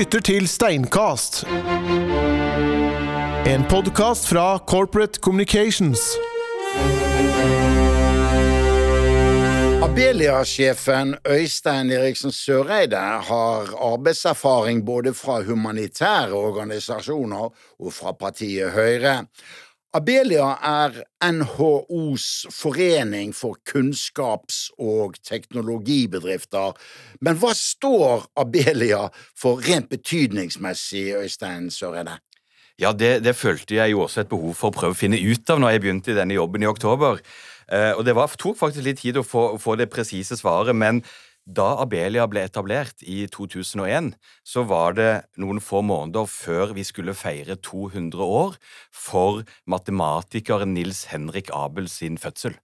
lytter til Steinkast. En podkast fra Corporate Communications. Abelia-sjefen Øystein Eriksen Søreide har arbeidserfaring både fra humanitære organisasjoner og fra partiet Høyre. Abelia er NHOs forening for kunnskaps- og teknologibedrifter. Men hva står Abelia for rent betydningsmessig, Øystein Søreide? Ja, det, det, følte jeg jo også et behov for å prøve å finne ut av når jeg begynte i denne jobben i oktober. Eh, og det var, tok faktisk litt tid å få, få det presise svaret, men da Abelia ble etablert i 2001, så var det noen få måneder før vi skulle feire 200 år for matematikeren Nils Henrik Abel sin fødsel.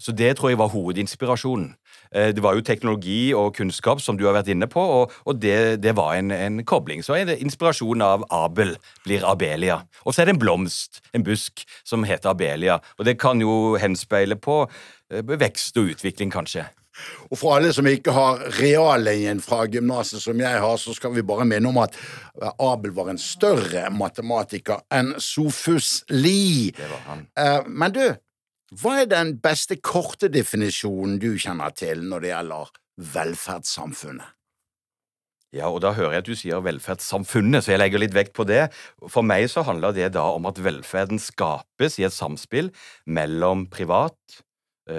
Så det tror jeg var hovedinspirasjonen. Eh, det var jo teknologi og kunnskap som du har vært inne på, og, det, det, var en, en, kobling. Så er det inspirasjonen av Abel blir Abelia. Og så er det en blomst, en busk, som heter Abelia. Og det kan jo henspeile på eh, vekst og utvikling, kanskje. Og for alle som ikke har reallinjen fra gymnaset som jeg har, så skal vi bare minne om at Abel var en større matematiker enn Sofus Lie. Eh, men du, hva er den beste korte definisjonen du kjenner til når det gjelder velferdssamfunnet? Ja, og da hører jeg at du sier velferdssamfunnet, så jeg legger litt vekt på det. For meg så handler det da om at velferden skapes i et samspill mellom privat, Eh,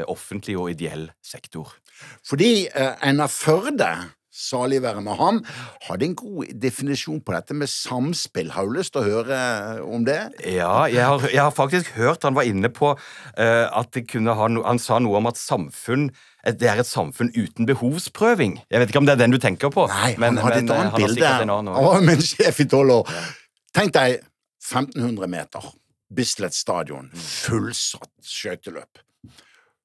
offentlig og ideell sektor. Fordi eh, Einar Førde, salig være med ham, hadde en god definisjon på dette med samspill. Har du lyst til å høre eh, om det? Ja, jeg har, jeg har faktisk hørt han var inne på uh, at det kunne ha no, Han sa noe om at samfunn det er et samfunn uten behovsprøving. Jeg vet ikke om det er den du tenker på. Nei, men, han hadde et annet bilde. Han var min sjef i tolv år. Tenk deg 1500 meter, Bislett stadion, fullsatt skøyteløp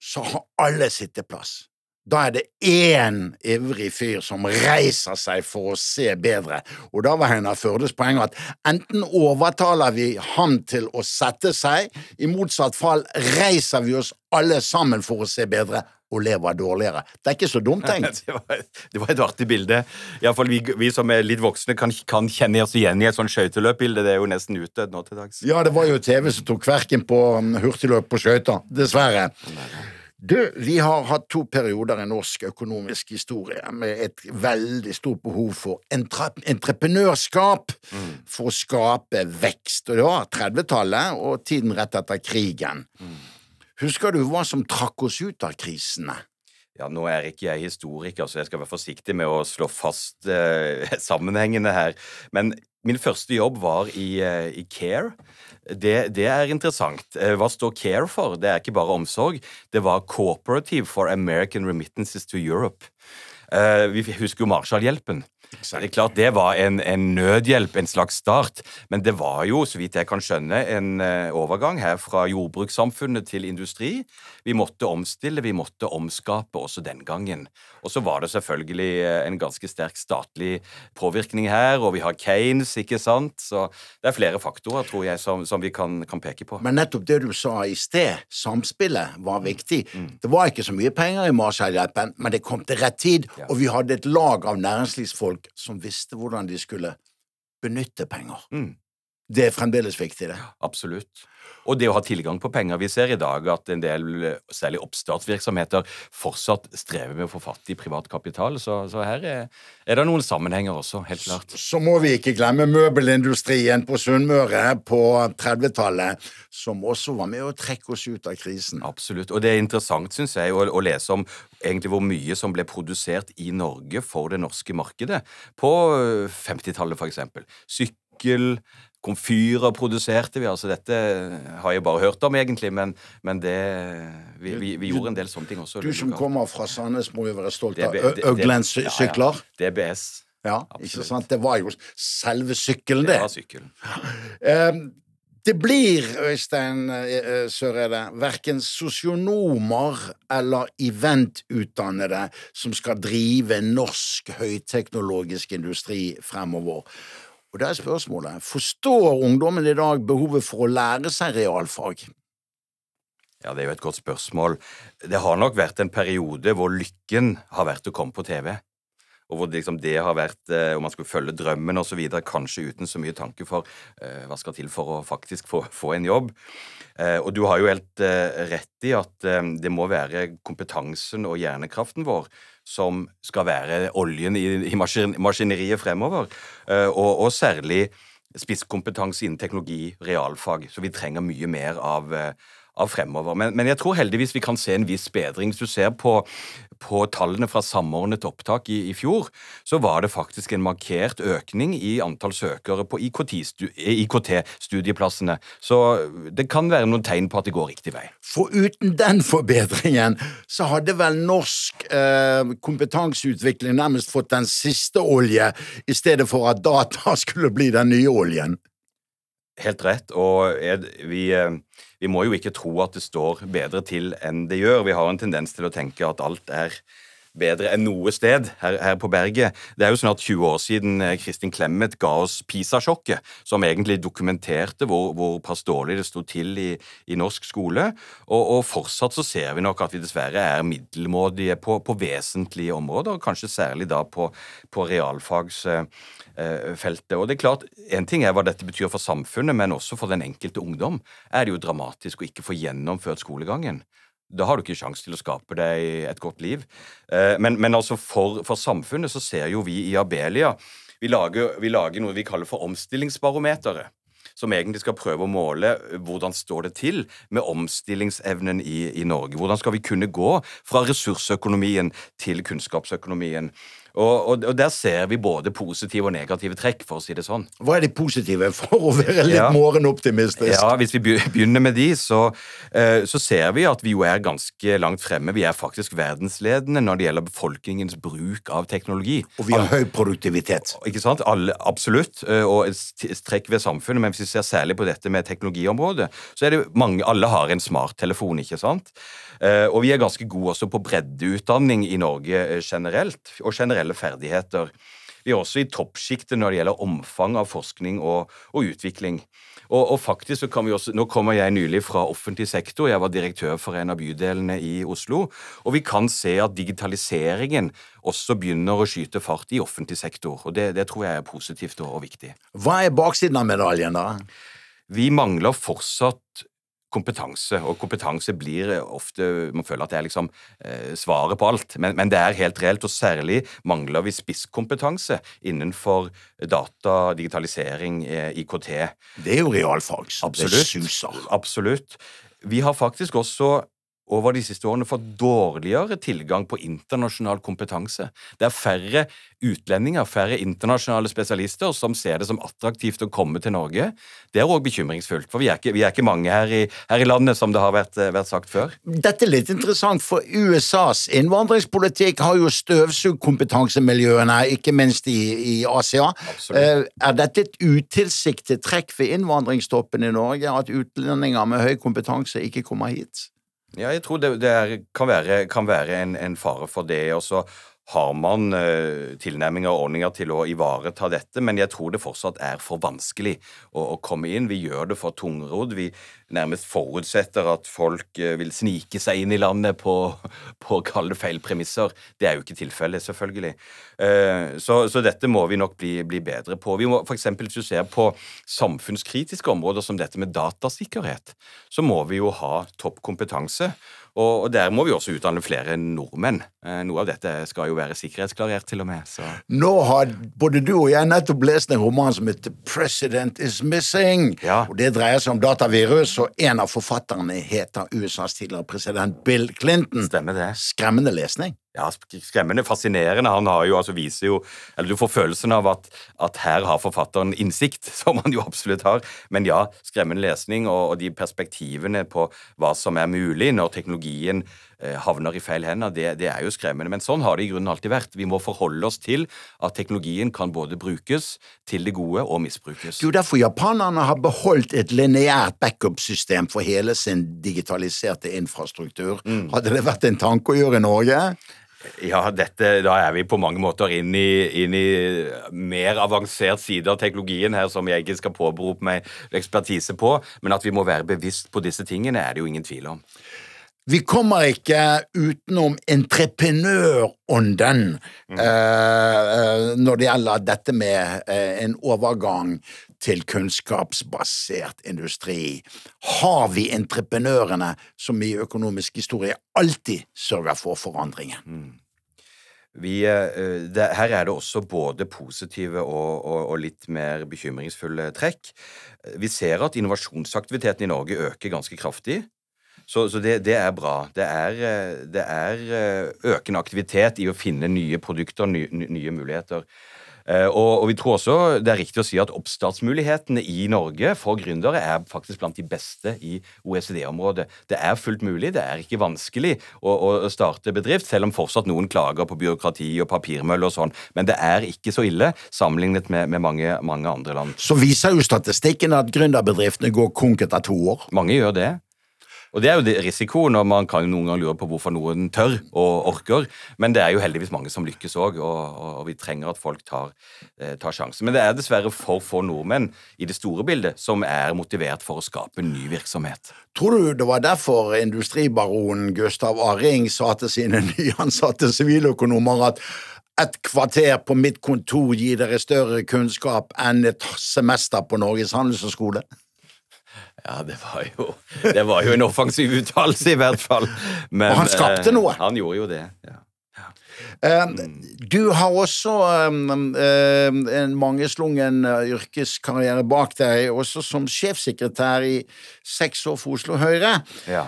så har alle sitteplass. Da er det én ivrig fyr som reiser seg for å se bedre, og da var Heinar Førdes poeng at enten overtaler vi ham til å sette seg, i motsatt fall reiser vi oss alle sammen for å se bedre, og lever dårligere. Det er ikke så dumt tenkt. det, var, det var et artig bilde. Iallfall vi, vi som er litt voksne, kan, kan kjenne oss igjen i et sånt skøyteløpbilde. Det er jo nesten utdødd nå til dags. Ja, det var jo TV som tok kverken på um, hurtigløp på skøyter. Dessverre. Du, vi har hatt to perioder i norsk økonomisk historie med et veldig stort behov for entre entreprenørskap mm. for å skape vekst. Og det var 30-tallet og tiden rett etter krigen. Mm. Husker du hva som trakk oss ut av krisene? Ja, Nå er ikke jeg historiker, så jeg skal være forsiktig med å slå fast eh, sammenhengene her. Men min første jobb var i, eh, i Care. Det, det, er interessant. Eh, hva står CARE for? Det er ikke bare omsorg. Det var Cooperative for American Remittances to Europe. Eh, vi husker jo Marshallhjelpen. Det er klart det var en, en, nødhjelp, en slags start, men det var jo, så vidt jeg kan skjønne, en uh, overgang her fra jordbrukssamfunnet til industri. Vi måtte omstille, vi måtte omskape også den gangen. Og så var det selvfølgelig uh, en ganske sterk statlig påvirkning her, og vi har Kanes, ikke sant, så det er flere faktorer, tror jeg, som, som vi kan, kan, peke på. Men nettopp det du sa i sted, samspillet, var viktig. Mm. Det var ikke så mye penger i Marshallhjelpen, men det kom til rett tid, ja. og vi hadde et lag av næringslivsfolk som visste hvordan de skulle benytte penger. Mm. Det er fremdeles viktig, det. Absolutt. Og det å ha tilgang på penger. Vi ser i dag at en del, særlig oppstartsvirksomheter, fortsatt strever med å få fatt i privat kapital, så, så her er, er, det noen sammenhenger også, helt klart. Så, så må vi ikke glemme møbelindustrien på Sunnmøre på 30-tallet, som også var med å trekke oss ut av krisen. Absolutt. Og det er interessant, syns jeg, å, å, lese om egentlig hvor mye som ble produsert i Norge for det norske markedet på 50-tallet, for eksempel. Sykkel, Komfyrer produserte vi. altså Dette har jeg bare hørt om, egentlig, men, men det, vi, vi, vi, gjorde en del sånne ting også. Du som kommer fra Sandnes, må jo være stolt av Øglens sykler? Ja, ja. DBS. Ja, Absolutt. ikke sant? Det var jo selve sykkelen, det. Det var sykkelen. Um, det blir, Øystein eh, eh, Søreide, verken sosionomer eller eventutdannede som skal drive norsk høyteknologisk industri fremover. Og da er spørsmålet forstår ungdommen i dag behovet for å lære seg realfag? Ja, Det er jo et godt spørsmål. Det har nok vært en periode hvor lykken har vært å komme på TV. Og hvor liksom det har vært eh, Om man skulle følge drømmen osv., kanskje uten så mye tanke for eh, hva skal til for å faktisk få, få en jobb. Eh, og du har jo helt eh, rett i at eh, det må være kompetansen og hjernekraften vår som skal være oljen i, i maskineriet fremover, og, og særlig spisskompetanse innen teknologi, realfag. Så vi trenger mye mer av av fremover. Men, men, jeg tror heldigvis vi kan se en viss bedring. Hvis du ser på, på tallene fra samordnet opptak i, i, fjor, så var det faktisk en markert økning i antall søkere på IKT-studieplassene. Så det kan være noen tegn på at det går riktig vei. For uten den forbedringen så hadde vel norsk eh, kompetanseutvikling nærmest fått den siste olje, i stedet for at data skulle bli den nye oljen. Helt rett. Og vi, eh, vi, må jo ikke tro at det står bedre til enn det gjør. Vi har en tendens til å tenke at alt er bedre enn noe sted her, her, på berget. Det er jo snart 20 år siden eh, Kristin Clemet ga oss PISA-sjokket, som egentlig dokumenterte hvor, hvor pass dårlig det sto til i, i norsk skole. Og, og, fortsatt så ser vi nok at vi dessverre er middelmådige på, på vesentlige områder, kanskje særlig da på, på realfagsfeltet. Og det er klart, En ting er hva dette betyr for samfunnet, men også for den enkelte ungdom er det jo dramatisk å ikke få gjennomført skolegangen da har du ikke sjanse til å skape deg et godt liv. Eh, men, men altså for, for, samfunnet så ser jo vi i Abelia vi lager, vi lager noe vi kaller for omstillingsbarometeret. Som egentlig skal prøve å måle hvordan står det til med omstillingsevnen i, i Norge. Hvordan skal vi kunne gå fra ressursøkonomien til kunnskapsøkonomien? Og, og, og, der ser vi både positive og negative trekk, for å si det sånn. Hva er de positive, for å være litt ja. morgenoptimistisk? Ja, Hvis vi begynner med de, så, uh, så, ser vi at vi jo er ganske langt fremme. Vi er faktisk verdensledende når det gjelder befolkningens bruk av teknologi. Og vi har høy produktivitet. Ikke sant? Alle, absolutt. Uh, og et trekk ved samfunnet. Men hvis vi ser særlig på dette med teknologiområdet, så er det mange Alle har en smarttelefon, ikke sant? Uh, og vi er ganske gode også på breddeutdanning i Norge generelt. og generelle ferdigheter. Vi er også i toppsjiktet når det gjelder omfang av forskning og, og utvikling. Og, og, faktisk så kan vi også, Nå kommer jeg nylig fra offentlig sektor. Jeg var direktør for en av bydelene i Oslo. Og vi kan se at digitaliseringen også begynner å skyte fart i offentlig sektor. Og det, det tror jeg er positivt og, og viktig. Hva er baksiden av medaljen, da? Vi mangler fortsatt kompetanse, og kompetanse blir ofte Man føler at det er liksom eh, svaret på alt, men, men, det er helt reelt, og særlig mangler vi spisskompetanse innenfor data, digitalisering, eh, IKT. Det er jo realfags. Absolutt. Det suser. Absolutt. Vi har faktisk også over de siste årene fått dårligere tilgang på internasjonal kompetanse. Det er færre utlendinger, færre internasjonale spesialister som ser det som attraktivt å komme til Norge. Det er òg bekymringsfullt, for vi er, ikke, vi er ikke, mange her i, her i, landet, som det har vært, vært, sagt før. Dette er litt interessant, for USAs innvandringspolitikk har jo støvsugd kompetansemiljøene, ikke minst i, i Asia. Absolutt. Eh, er dette et utilsiktet trekk ved innvandringstoppen i Norge, at utlendinger med høy kompetanse ikke kommer hit? Ja, jeg tror det, det er, kan være, kan være en, en, fare for det. Og så har man uh, tilnærminger og ordninger til å ivareta dette, men jeg tror det fortsatt er for vanskelig å, å komme inn. Vi gjør det for tungrodd. Vi nærmest forutsetter at folk uh, vil snike seg inn i landet på, på å kalle det feil premisser. Det er jo ikke tilfellet, selvfølgelig. Uh, så, så, dette må vi nok bli, bli bedre på. Vi må f.eks. hvis du ser på samfunnskritiske områder som dette med datasikkerhet, så må vi jo ha topp kompetanse. Og, og, der må vi også utdanne flere nordmenn. Eh, noe av dette skal jo være sikkerhetsklarert, til og med. Så. Nå har både du og jeg nettopp lest en roman som heter President is Missing. Ja. Og Det dreier seg om datavirus, og en av forfatterne heter USAs tidligere president Bill Clinton. Stemmer det. Skremmende lesning. Ja, skremmende, fascinerende. Han har jo, altså viser jo Eller du får følelsen av at, at, her har forfatteren innsikt, som han jo absolutt har. Men ja, skremmende lesning og, og de perspektivene på hva som er mulig når teknologien eh, havner i feil hender, det, det, er jo skremmende. Men sånn har det i grunnen alltid vært. Vi må forholde oss til at teknologien kan både brukes til det gode og misbrukes. Det er jo derfor japanerne har beholdt et lineært backup-system for hele sin digitaliserte infrastruktur. Mm. Hadde det vært en tanke å gjøre i Norge? Ja, dette, da er vi på mange måter inn i, inn i mer avansert side av teknologien her, som jeg ikke skal påberope meg ekspertise på. Men at vi må være bevisst på disse tingene, er det jo ingen tvil om. Vi kommer ikke utenom entreprenørånden mm. eh, når det gjelder dette med eh, en overgang til kunnskapsbasert industri. Har vi entreprenørene som i økonomisk historie alltid sørger for forandringer? Mm. Vi, eh, det, her er det også både positive og, og, og, litt mer bekymringsfulle trekk. Vi ser at innovasjonsaktiviteten i Norge øker ganske kraftig. Så, så det, det, er bra. Det er, eh, det er, eh, økende aktivitet i å finne nye produkter, nye, nye muligheter. Eh, og, og, vi tror også det er riktig å si at oppstartsmulighetene i Norge for gründere er faktisk blant de beste i OECD-området. Det er fullt mulig, det er ikke vanskelig å, å, starte bedrift, selv om fortsatt noen klager på byråkrati og papirmølle og sånn. Men det er ikke så ille sammenlignet med, med mange, mange, andre land. Så viser jo statistikken at gründerbedriftene går konk etter to år. Mange gjør det. Og det er jo risikoen, og man kan jo noen ganger lure på hvorfor noen tør og orker. Men det er jo heldigvis mange som lykkes òg, og, og, vi trenger at folk tar, eh, tar sjansen. Men det er dessverre for få nordmenn i det store bildet som er motivert for å skape ny virksomhet. Tror du det var derfor industribaronen Gustav Arring sa til sine nyansatte siviløkonomer at et kvarter på mitt kontor gir dere større kunnskap enn et semester på Norges handelshøyskole? Ja, det var jo, det var jo en offensiv uttalelse, i hvert fall. Men, og han skapte eh, noe. Han gjorde jo det. ja. Uh, du har også uh, en mangeslungen yrkeskarriere bak deg, også som sjefsekretær i seks år for Oslo Høyre. Ja.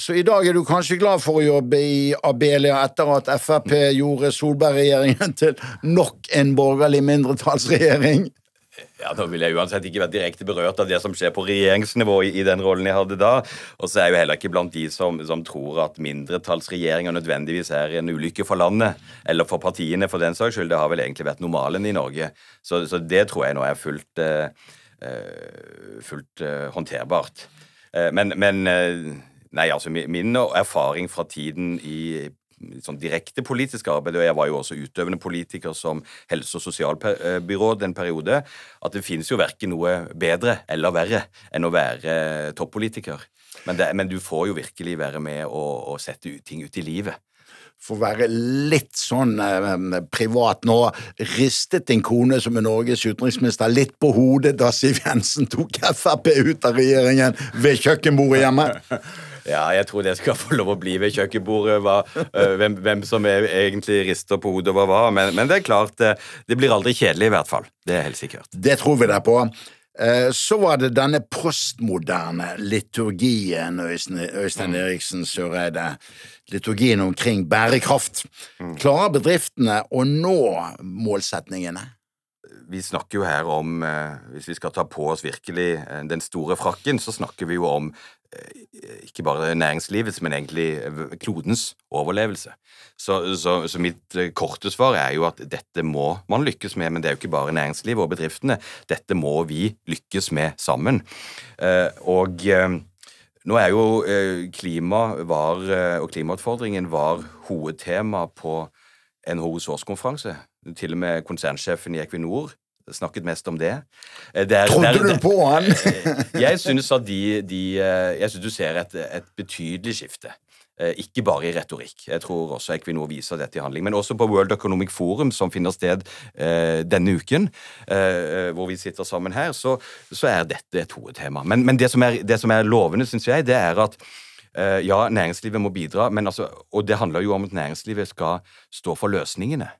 Så i dag er du kanskje glad for å jobbe i Abelia etter at Frp gjorde Solberg-regjeringen til nok en borgerlig mindretallsregjering? Ja, Da vil jeg uansett ikke være direkte berørt av det som skjer på regjeringsnivå i, i den rollen jeg hadde da. Og så er jeg jo heller ikke blant de som, som, tror at mindretallsregjeringer nødvendigvis er en ulykke for landet, eller for partiene for den saks skyld. Det har vel egentlig vært normalen i Norge. Så, så det tror jeg nå er fullt, uh, fullt uh, håndterbart. Uh, men, men Nei, altså min erfaring fra tiden i sånn direkte politisk arbeid, og jeg var jo også utøvende politiker som helse- og sosialbyråd en periode, at det finnes jo verken noe bedre eller verre enn å være toppolitiker. Men, det, men du får jo virkelig være med og, og sette ting ut i livet. For å være litt sånn eh, privat nå, ristet din kone, som er Norges utenriksminister, litt på hodet da Siv Jensen tok Frp ut av regjeringen ved kjøkkenbordet hjemme? Ja, jeg tror det skal få lov å bli ved kjøkkenbordet, hva, uh, hvem, hvem, som er, egentlig rister på hodet over hva. Men, men, det er klart, det, det blir aldri kjedelig, i hvert fall. Det er helt sikkert. Det tror vi deg på. Uh, så var det denne postmoderne liturgien, Øystein, mm. Eriksen Søreide. Liturgien omkring bærekraft. Klarer bedriftene å nå målsetningene? Vi snakker jo her om Hvis vi skal ta på oss virkelig den store frakken, så snakker vi jo om Eh, ikke bare næringslivets, men egentlig eh, klodens overlevelse. Så, så, så, mitt eh, korte svar er jo at dette må man lykkes med, men det er jo ikke bare næringslivet og bedriftene. Dette må vi lykkes med sammen. Og nå er jo klima var, og klimautfordringen var hovedtema på NHOs årskonferanse. Til og med konsernsjefen i Equinor snakket mest om det. Eh, der, Trodde der, du på han? Eh, jeg synes at de, de eh, Jeg synes du ser et, et betydelig skifte. Ikke bare i retorikk. Jeg tror også Equinor viser dette i handling. Men også på World Economic Forum, som finner sted eh, denne uken, eh, hvor vi sitter sammen her, så, så er dette et hovedtema. Men, men det, som er, det, som er, lovende, syns jeg, det er at eh, ja, næringslivet må bidra, men altså, og det handler jo om at næringslivet skal stå for løsningene.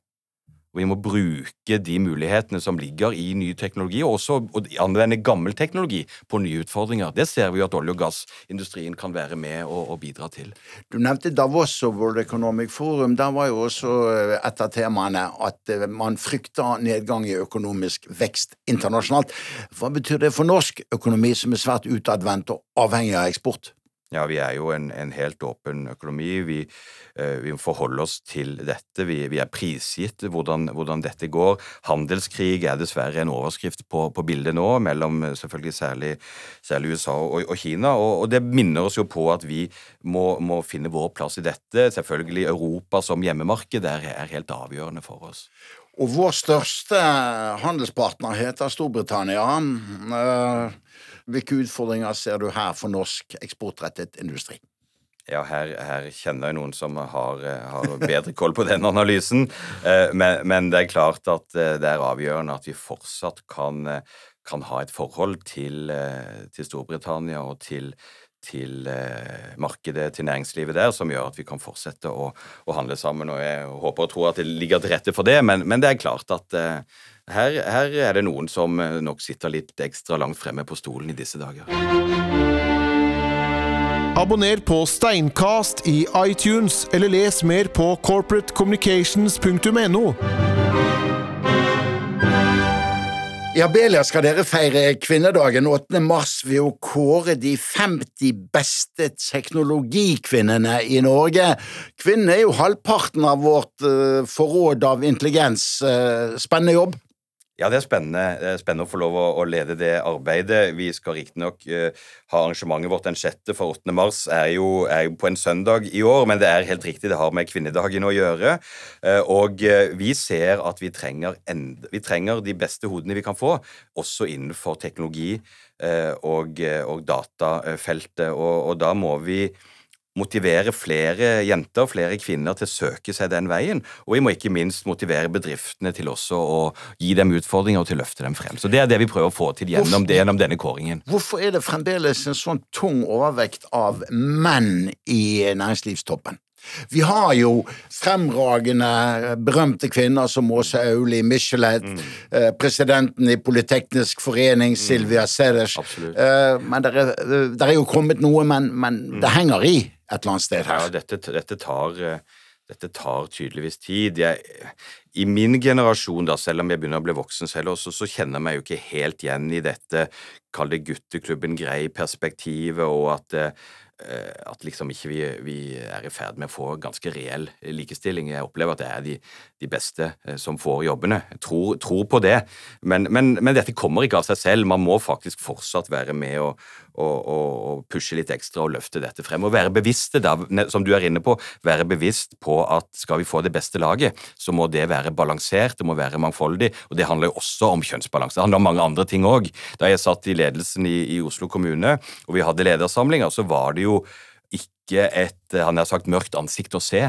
Vi må bruke de mulighetene som ligger i ny teknologi, og også anvende gammel teknologi på nye utfordringer. Det ser vi jo at olje- og gassindustrien kan være med og, og bidra til. Du nevnte Davos og World Economic Forum. Der var jo også eh, et av temaene at eh, man frykter nedgang i økonomisk vekst internasjonalt. Hva betyr det for norsk økonomi, som er svært utadvendt og avhengig av eksport? Ja, vi er jo en, en helt åpen økonomi. Vi, eh, vi, forholder oss til dette. Vi, vi er prisgitt hvordan, hvordan, dette går. Handelskrig er dessverre en overskrift på, på bildet nå, mellom eh, selvfølgelig særlig, særlig USA og, og Kina. Og, og, det minner oss jo på at vi må, må, finne vår plass i dette. Selvfølgelig Europa som hjemmemarked er, er helt avgjørende for oss. Og vår største handelspartner heter Storbritannia. Uh hvilke utfordringer ser du her for norsk eksportrettet industri? Ja, her, her, kjenner jeg noen som har, har bedre koll på den analysen. Men, men, det er klart at det er avgjørende at vi fortsatt kan, kan ha et forhold til, til Storbritannia og til, til eh, markedet, til næringslivet der, som gjør at vi kan fortsette å, å, handle sammen. og Jeg håper og tror at det ligger til rette for det, men, men det er klart at eh, her, her, er det noen som eh, nok sitter litt ekstra langt fremme på stolen i disse dager. Abonner på Steinkast i iTunes, eller les mer på corporatecommunications.no. I Abelia skal dere feire kvinnedagen 8. mars ved å kåre de 50 beste teknologikvinnene i Norge. Kvinnene er jo halvparten av vårt uh, forråd av intelligens. Uh, spennende jobb. Ja, det er spennende, det er spennende å få lov å, å lede det arbeidet. Vi skal riktignok uh, ha arrangementet vårt den 6. for 8. mars, er jo, er jo, på en søndag i år, men det er helt riktig, det har med kvinnedagen å gjøre. Uh, og uh, vi ser at vi trenger, enda, vi trenger, de beste hodene vi kan få, også innenfor teknologi og, og datafeltet, og, og da må vi motivere flere jenter, flere kvinner til å søke seg den veien. Og vi må ikke minst motivere bedriftene til også å gi dem utfordringer og til å løfte dem frem. Så det er det vi prøver å få til gjennom, hvorfor, gjennom denne kåringen. Hvorfor er det fremdeles en sånn tung overvekt av menn i næringslivstoppen? Vi har jo fremragende, berømte kvinner som Åse Auli, Michelet, mm. eh, presidenten i Politeknisk forening, mm. Silvia Ceres. Eh, men det er, er, jo kommet noe, men, men mm. det henger i et eller annet sted her. Ja, dette, dette, tar, eh, dette tar, tydeligvis tid. Jeg, I min generasjon, da, selv om jeg begynner å bli voksen selv, også, så kjenner jeg meg jo ikke helt igjen i dette, kall det gutteklubben grei-perspektivet, og at eh, at liksom ikke vi, vi, er i ferd med å få ganske reell likestilling. Jeg opplever at det er de, de beste eh, som får jobbene. Jeg tror, tror på det. Men, men, men, dette kommer ikke av seg selv. Man må faktisk fortsatt være med og, og, pushe litt ekstra og løfte dette frem. Og være bevisste, da, som du er inne på, være bevisst på at skal vi få det beste laget, så må det være balansert, det må være mangfoldig, og det handler jo også om kjønnsbalanse. Det handler om mange andre ting òg. Da jeg satt i ledelsen i, i, Oslo kommune, og vi hadde ledersamlinger, så var det jo ikke et han har sagt, mørkt ansikt å se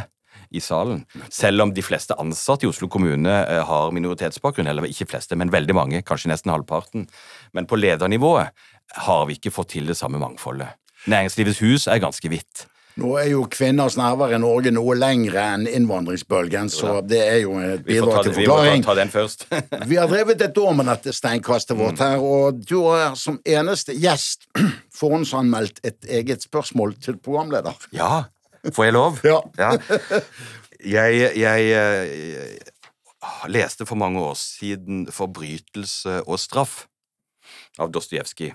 i salen. Selv om de fleste ansatte i Oslo kommune eh, har minoritetsbakgrunn, eller ikke fleste, men veldig mange, kanskje nesten halvparten. Men på ledernivået har vi ikke fått til det samme mangfoldet. Næringslivets hus er ganske hvitt. Nå er jo kvinners nærvær i Norge noe lengre enn innvandringsbølgen, så det er jo et bidrag til forklaring. Vi må ta den først. vi har drevet et år med dette steinkastet vårt her, og du er som eneste gjest forhåndsanmeldt et eget spørsmål til programleder. Ja, får jeg lov? ja. ja. Jeg, jeg, jeg, eh, leste for mange år siden 'Forbrytelse og straff' av Dostojevskij.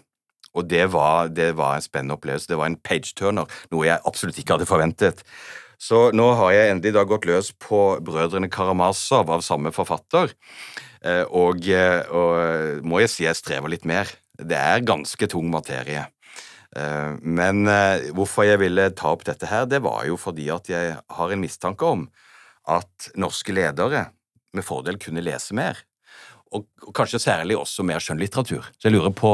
Og det var, det var, en spennende opplevelse. Det var en page-turner, noe jeg absolutt ikke hadde forventet. Så nå har jeg endelig da gått løs på Brødrene Karamazov av samme forfatter. Eh, og, eh, og må jeg si jeg strever litt mer. Det er ganske tung materie. Eh, men hvorfor jeg ville ta opp dette her, det var jo fordi at jeg har en mistanke om at norske ledere med fordel kunne lese mer og, kanskje særlig også mer skjønnlitteratur. Så jeg lurer på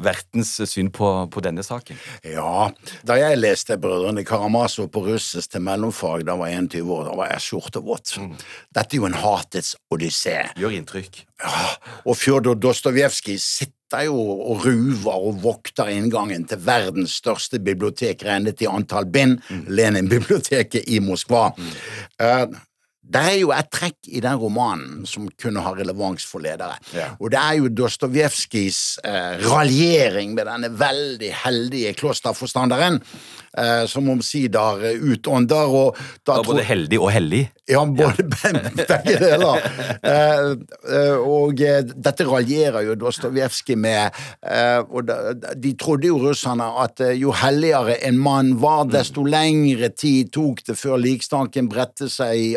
vertens syn på, på, denne saken. Ja, da jeg leste Brødrene Karamazov på russisk til mellomfag, da var jeg 21 år, da var jeg skjortevåt. Mm. Dette er jo en hatets odyssé. Gjør inntrykk. Ja, og Fjodor Dostojevskij sitter jo og ruver og vokter inngangen til verdens største bibliotek regnet i antall bind, mm. Lenin-biblioteket i Moskva. Mm. Uh, det er jo et trekk i den romanen som kunne ha relevans for ledere. Ja. Og det er jo Dostojevskijs eh, raljering med denne veldig heldige klosterforstanderen eh, som omsider utånder. Og da, da både heldig og hellig? Ja, både ja. begge deler. Eh, eh, og eh, dette raljerer jo Dostojevskij med. Eh, og da, de trodde jo russerne at jo helligere en mann var, desto lengre tid tok det før likstanken bredte seg i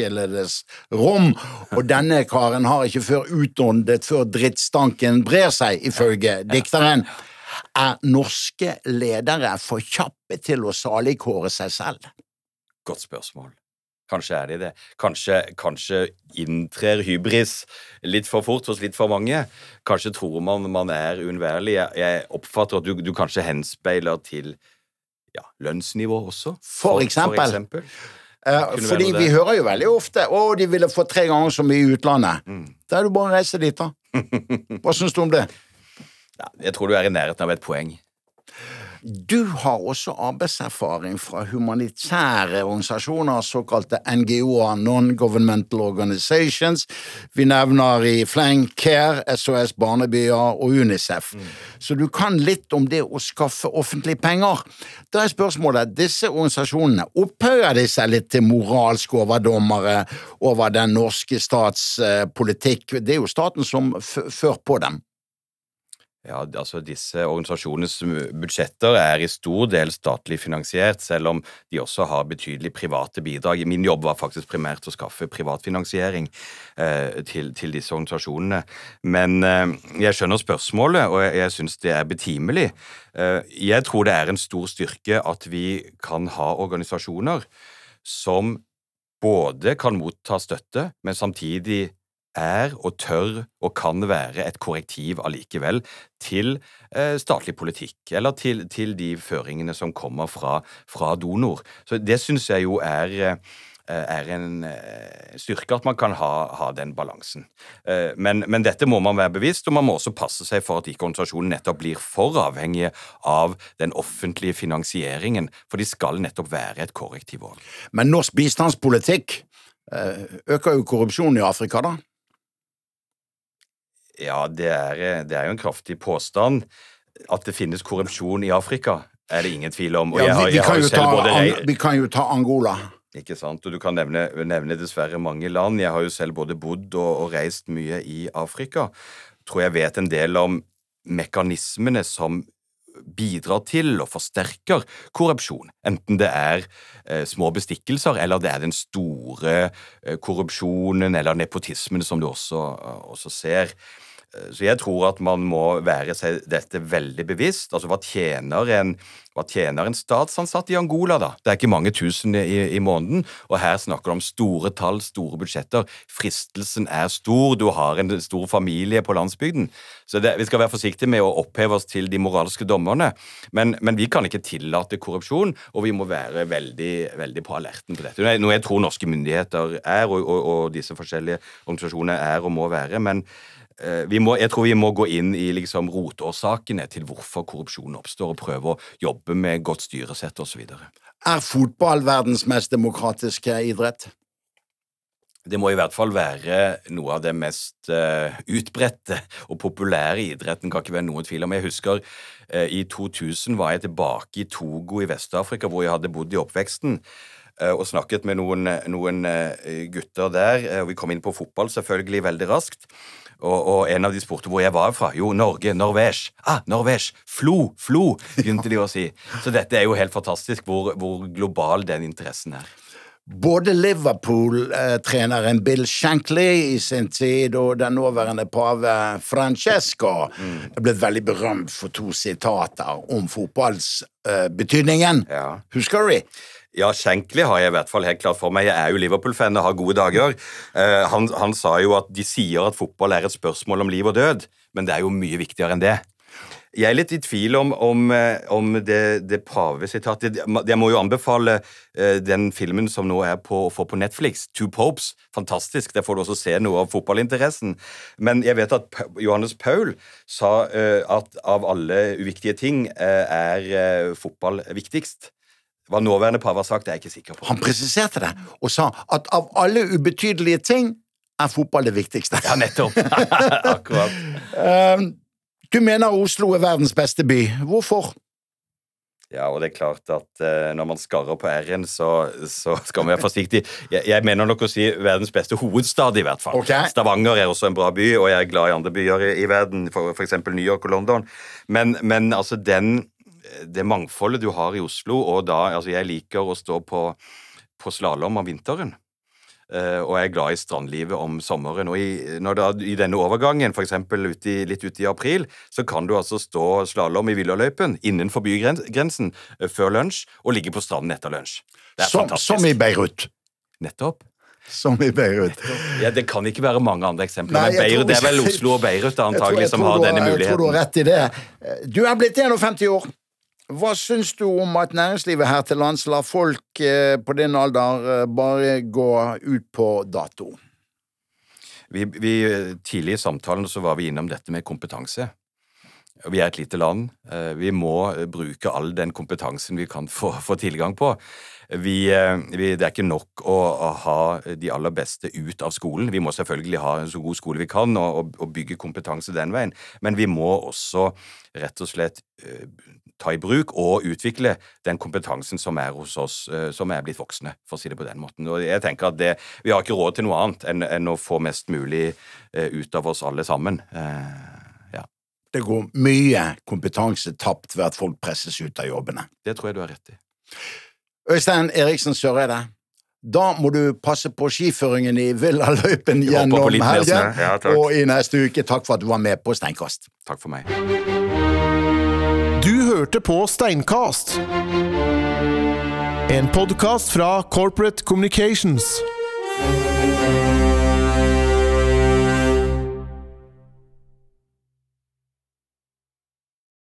avskjeledes rom. Og denne karen har ikke før utåndet før drittstanken brer seg, ifølge dikteren. Er norske ledere for kjappe til å saligkåre seg selv? Godt spørsmål. Kanskje er de det. Kanskje, kanskje inntrer hybris litt for fort hos litt for mange. Kanskje tror man man er uunnværlig. Jeg, jeg, oppfatter at du, du, kanskje henspeiler til ja, lønnsnivå også. For, for eksempel. For eksempel. Fordi vi hører jo veldig ofte 'Å, de ville få tre ganger så mye i utlandet'. Mm. Da er det bare å reise dit, da. Hva syns du om det? Ja, jeg tror du er i nærheten av et poeng. Du har også arbeidserfaring fra humanitære organisasjoner, såkalte NGO-er, Non-Governmental Organizations. Vi nevner i fleng CARE, SOS Barnebyer og UNICEF. Mm. Så du kan litt om det å skaffe offentlige penger. Da er spørsmålet, disse organisasjonene, opphøyer de seg litt til moralske overdommere over den norske stats politikk? Det er jo staten som fører på dem. Ja, altså Disse organisasjonenes budsjetter er i stor del statlig finansiert, selv om de også har betydelig private bidrag. Min jobb var faktisk primært å skaffe privatfinansiering eh, til, til, disse organisasjonene. Men eh, jeg skjønner spørsmålet, og jeg, jeg syns det er betimelig. Eh, jeg tror det er en stor styrke at vi kan ha organisasjoner som både kan motta støtte, men samtidig er og tør og kan være et korrektiv allikevel til eh, statlig politikk, eller til, til, de føringene som kommer fra, fra donor. Så det syns jeg jo er eh, er en eh, styrke at man kan ha, ha den balansen. Men, men, dette må man være bevisst, og man må også passe seg for at ikke organisasjonen nettopp blir for avhengige av den offentlige finansieringen, for de skal nettopp være et korrektiv òg. Men norsk bistandspolitikk øker jo korrupsjonen i Afrika, da? Ja, det er, det er, jo en kraftig påstand. At det finnes korrupsjon i Afrika, er det ingen tvil om. Ja, vi, vi, kan ta, vi, kan jo ta Angola. Ikke sant, og Du kan nevne, nevne, dessverre mange land. Jeg har jo selv både bodd og, og reist mye i Afrika. Tror jeg vet en del om mekanismene som bidrar til og forsterker korrupsjon. Enten det er eh, små bestikkelser, eller det er den store eh, korrupsjonen eller nepotismen som du også, også ser. Så jeg tror at man må være seg dette veldig bevisst. Altså, hva tjener en, hva tjener en statsansatt i Angola, da? Det er ikke mange tusen i, i måneden, og her snakker du om store tall, store budsjetter. Fristelsen er stor, du har en stor familie på landsbygden. Så det, vi skal være forsiktige med å oppheve oss til de moralske dommerne, men, men, vi kan ikke tillate korrupsjon, og vi må være veldig, veldig på alerten på dette. Noe jeg tror norske myndigheter er, og, og, og disse forskjellige organisasjonene er og må være. men må, jeg tror vi må gå inn i liksom rotårsakene til hvorfor korrupsjon oppstår, og prøve å jobbe med godt styresett osv. Er fotball verdens mest demokratiske idrett? Det må i hvert fall være noe av det mest uh, utbredte og populære idretten. kan ikke være noen tvil om. Jeg husker uh, i 2000 var jeg tilbake i Togo i Vest-Afrika, hvor jeg hadde bodd i oppveksten og snakket med noen, noen gutter der. og Vi kom inn på fotball selvfølgelig veldig raskt. Og, og, en av de spurte hvor jeg var fra. Jo, Norge. Norvège. Ah, Norvège. Flo. Flo, begynte de å si. Så dette er jo helt fantastisk hvor, hvor global den interessen er. Både Liverpool-treneren Bill Shankly i sin tid og den nåværende pave Francesco mm. er blitt veldig berømt for to sitater om fotballsbetydningen. Uh, ja. Husker du de? Ja, Shankly har jeg i hvert fall helt klart for meg. Jeg er jo Liverpool-fan og har gode dager. Uh, han, han, sa jo at de sier at fotball er et spørsmål om liv og død, men det er jo mye viktigere enn det. Jeg er litt i tvil om, om, eh, om det, det pavesitatet Jeg må jo anbefale uh, den filmen som nå er på, å få på Netflix, Two Popes. Fantastisk. Der får du også se noe av fotballinteressen. Men jeg vet at Johannes Paul sa at av alle uviktige ting er fotball viktigst. Hva nåværende pave har sagt, er jeg ikke sikker på. Han presiserte det og sa at av alle ubetydelige ting er fotball det viktigste. Ja, nettopp. Akkurat. Uh, du mener Oslo er verdens beste by. Hvorfor? Ja, og det er klart at uh, når man skarrer på R-en, så, så, skal man være forsiktig. Jeg, jeg, mener nok å si verdens beste hovedstad, i hvert fall. Okay. Stavanger er også en bra by, og jeg er glad i andre byer i, i verden, f.eks. New York og London. Men, men altså den det mangfoldet du har i Oslo, og da Altså, jeg liker å stå på, på slalåm om vinteren. Uh, og jeg er glad i strandlivet om sommeren. Og i, da, i denne overgangen, f.eks. Ut litt ute i april, så kan du altså stå slalåm i villaløypen innenfor bygrensen uh, før lunsj og ligge på stranden etter lunsj. Det er som, fantastisk. Som i Beirut. Nettopp. Som i Beirut. Ja, Det kan ikke være mange andre eksempler. Nei, men Beirut, Det er vel Oslo og Beirut antagelig som har denne muligheten. Jeg tror du har rett i det. Du er blitt 51 år. Hva syns du om at næringslivet her til lands lar folk eh, på din alder eh, bare gå ut på dato? Vi, vi, tidlig i samtalen så var vi innom dette med kompetanse. Vi er et lite land. Eh, vi må bruke all den kompetansen vi kan få, få tilgang på. Vi, vi, det er ikke nok å, å, ha de aller beste ut av skolen. Vi må selvfølgelig ha en så god skole vi kan og, og bygge kompetanse den veien, men vi må også rett og slett ta i bruk og utvikle den kompetansen som er hos oss, eh, som er blitt voksne, for å si det på den måten. Og jeg tenker at det, Vi har ikke råd til noe annet enn, enn å få mest mulig eh, ut av oss alle sammen. Eh, ja. Det går mye kompetanse tapt ved at folk presses ut av jobbene. Det tror jeg du har rett i. Øystein Eriksen Søreide, da må du passe på skiføringen i villaløypen gjennom helgen. Ja, og i neste uke, takk for at du var med på Steinkast. Takk for meg. Hørte på Steinkast. En podkast fra Corporate Communications.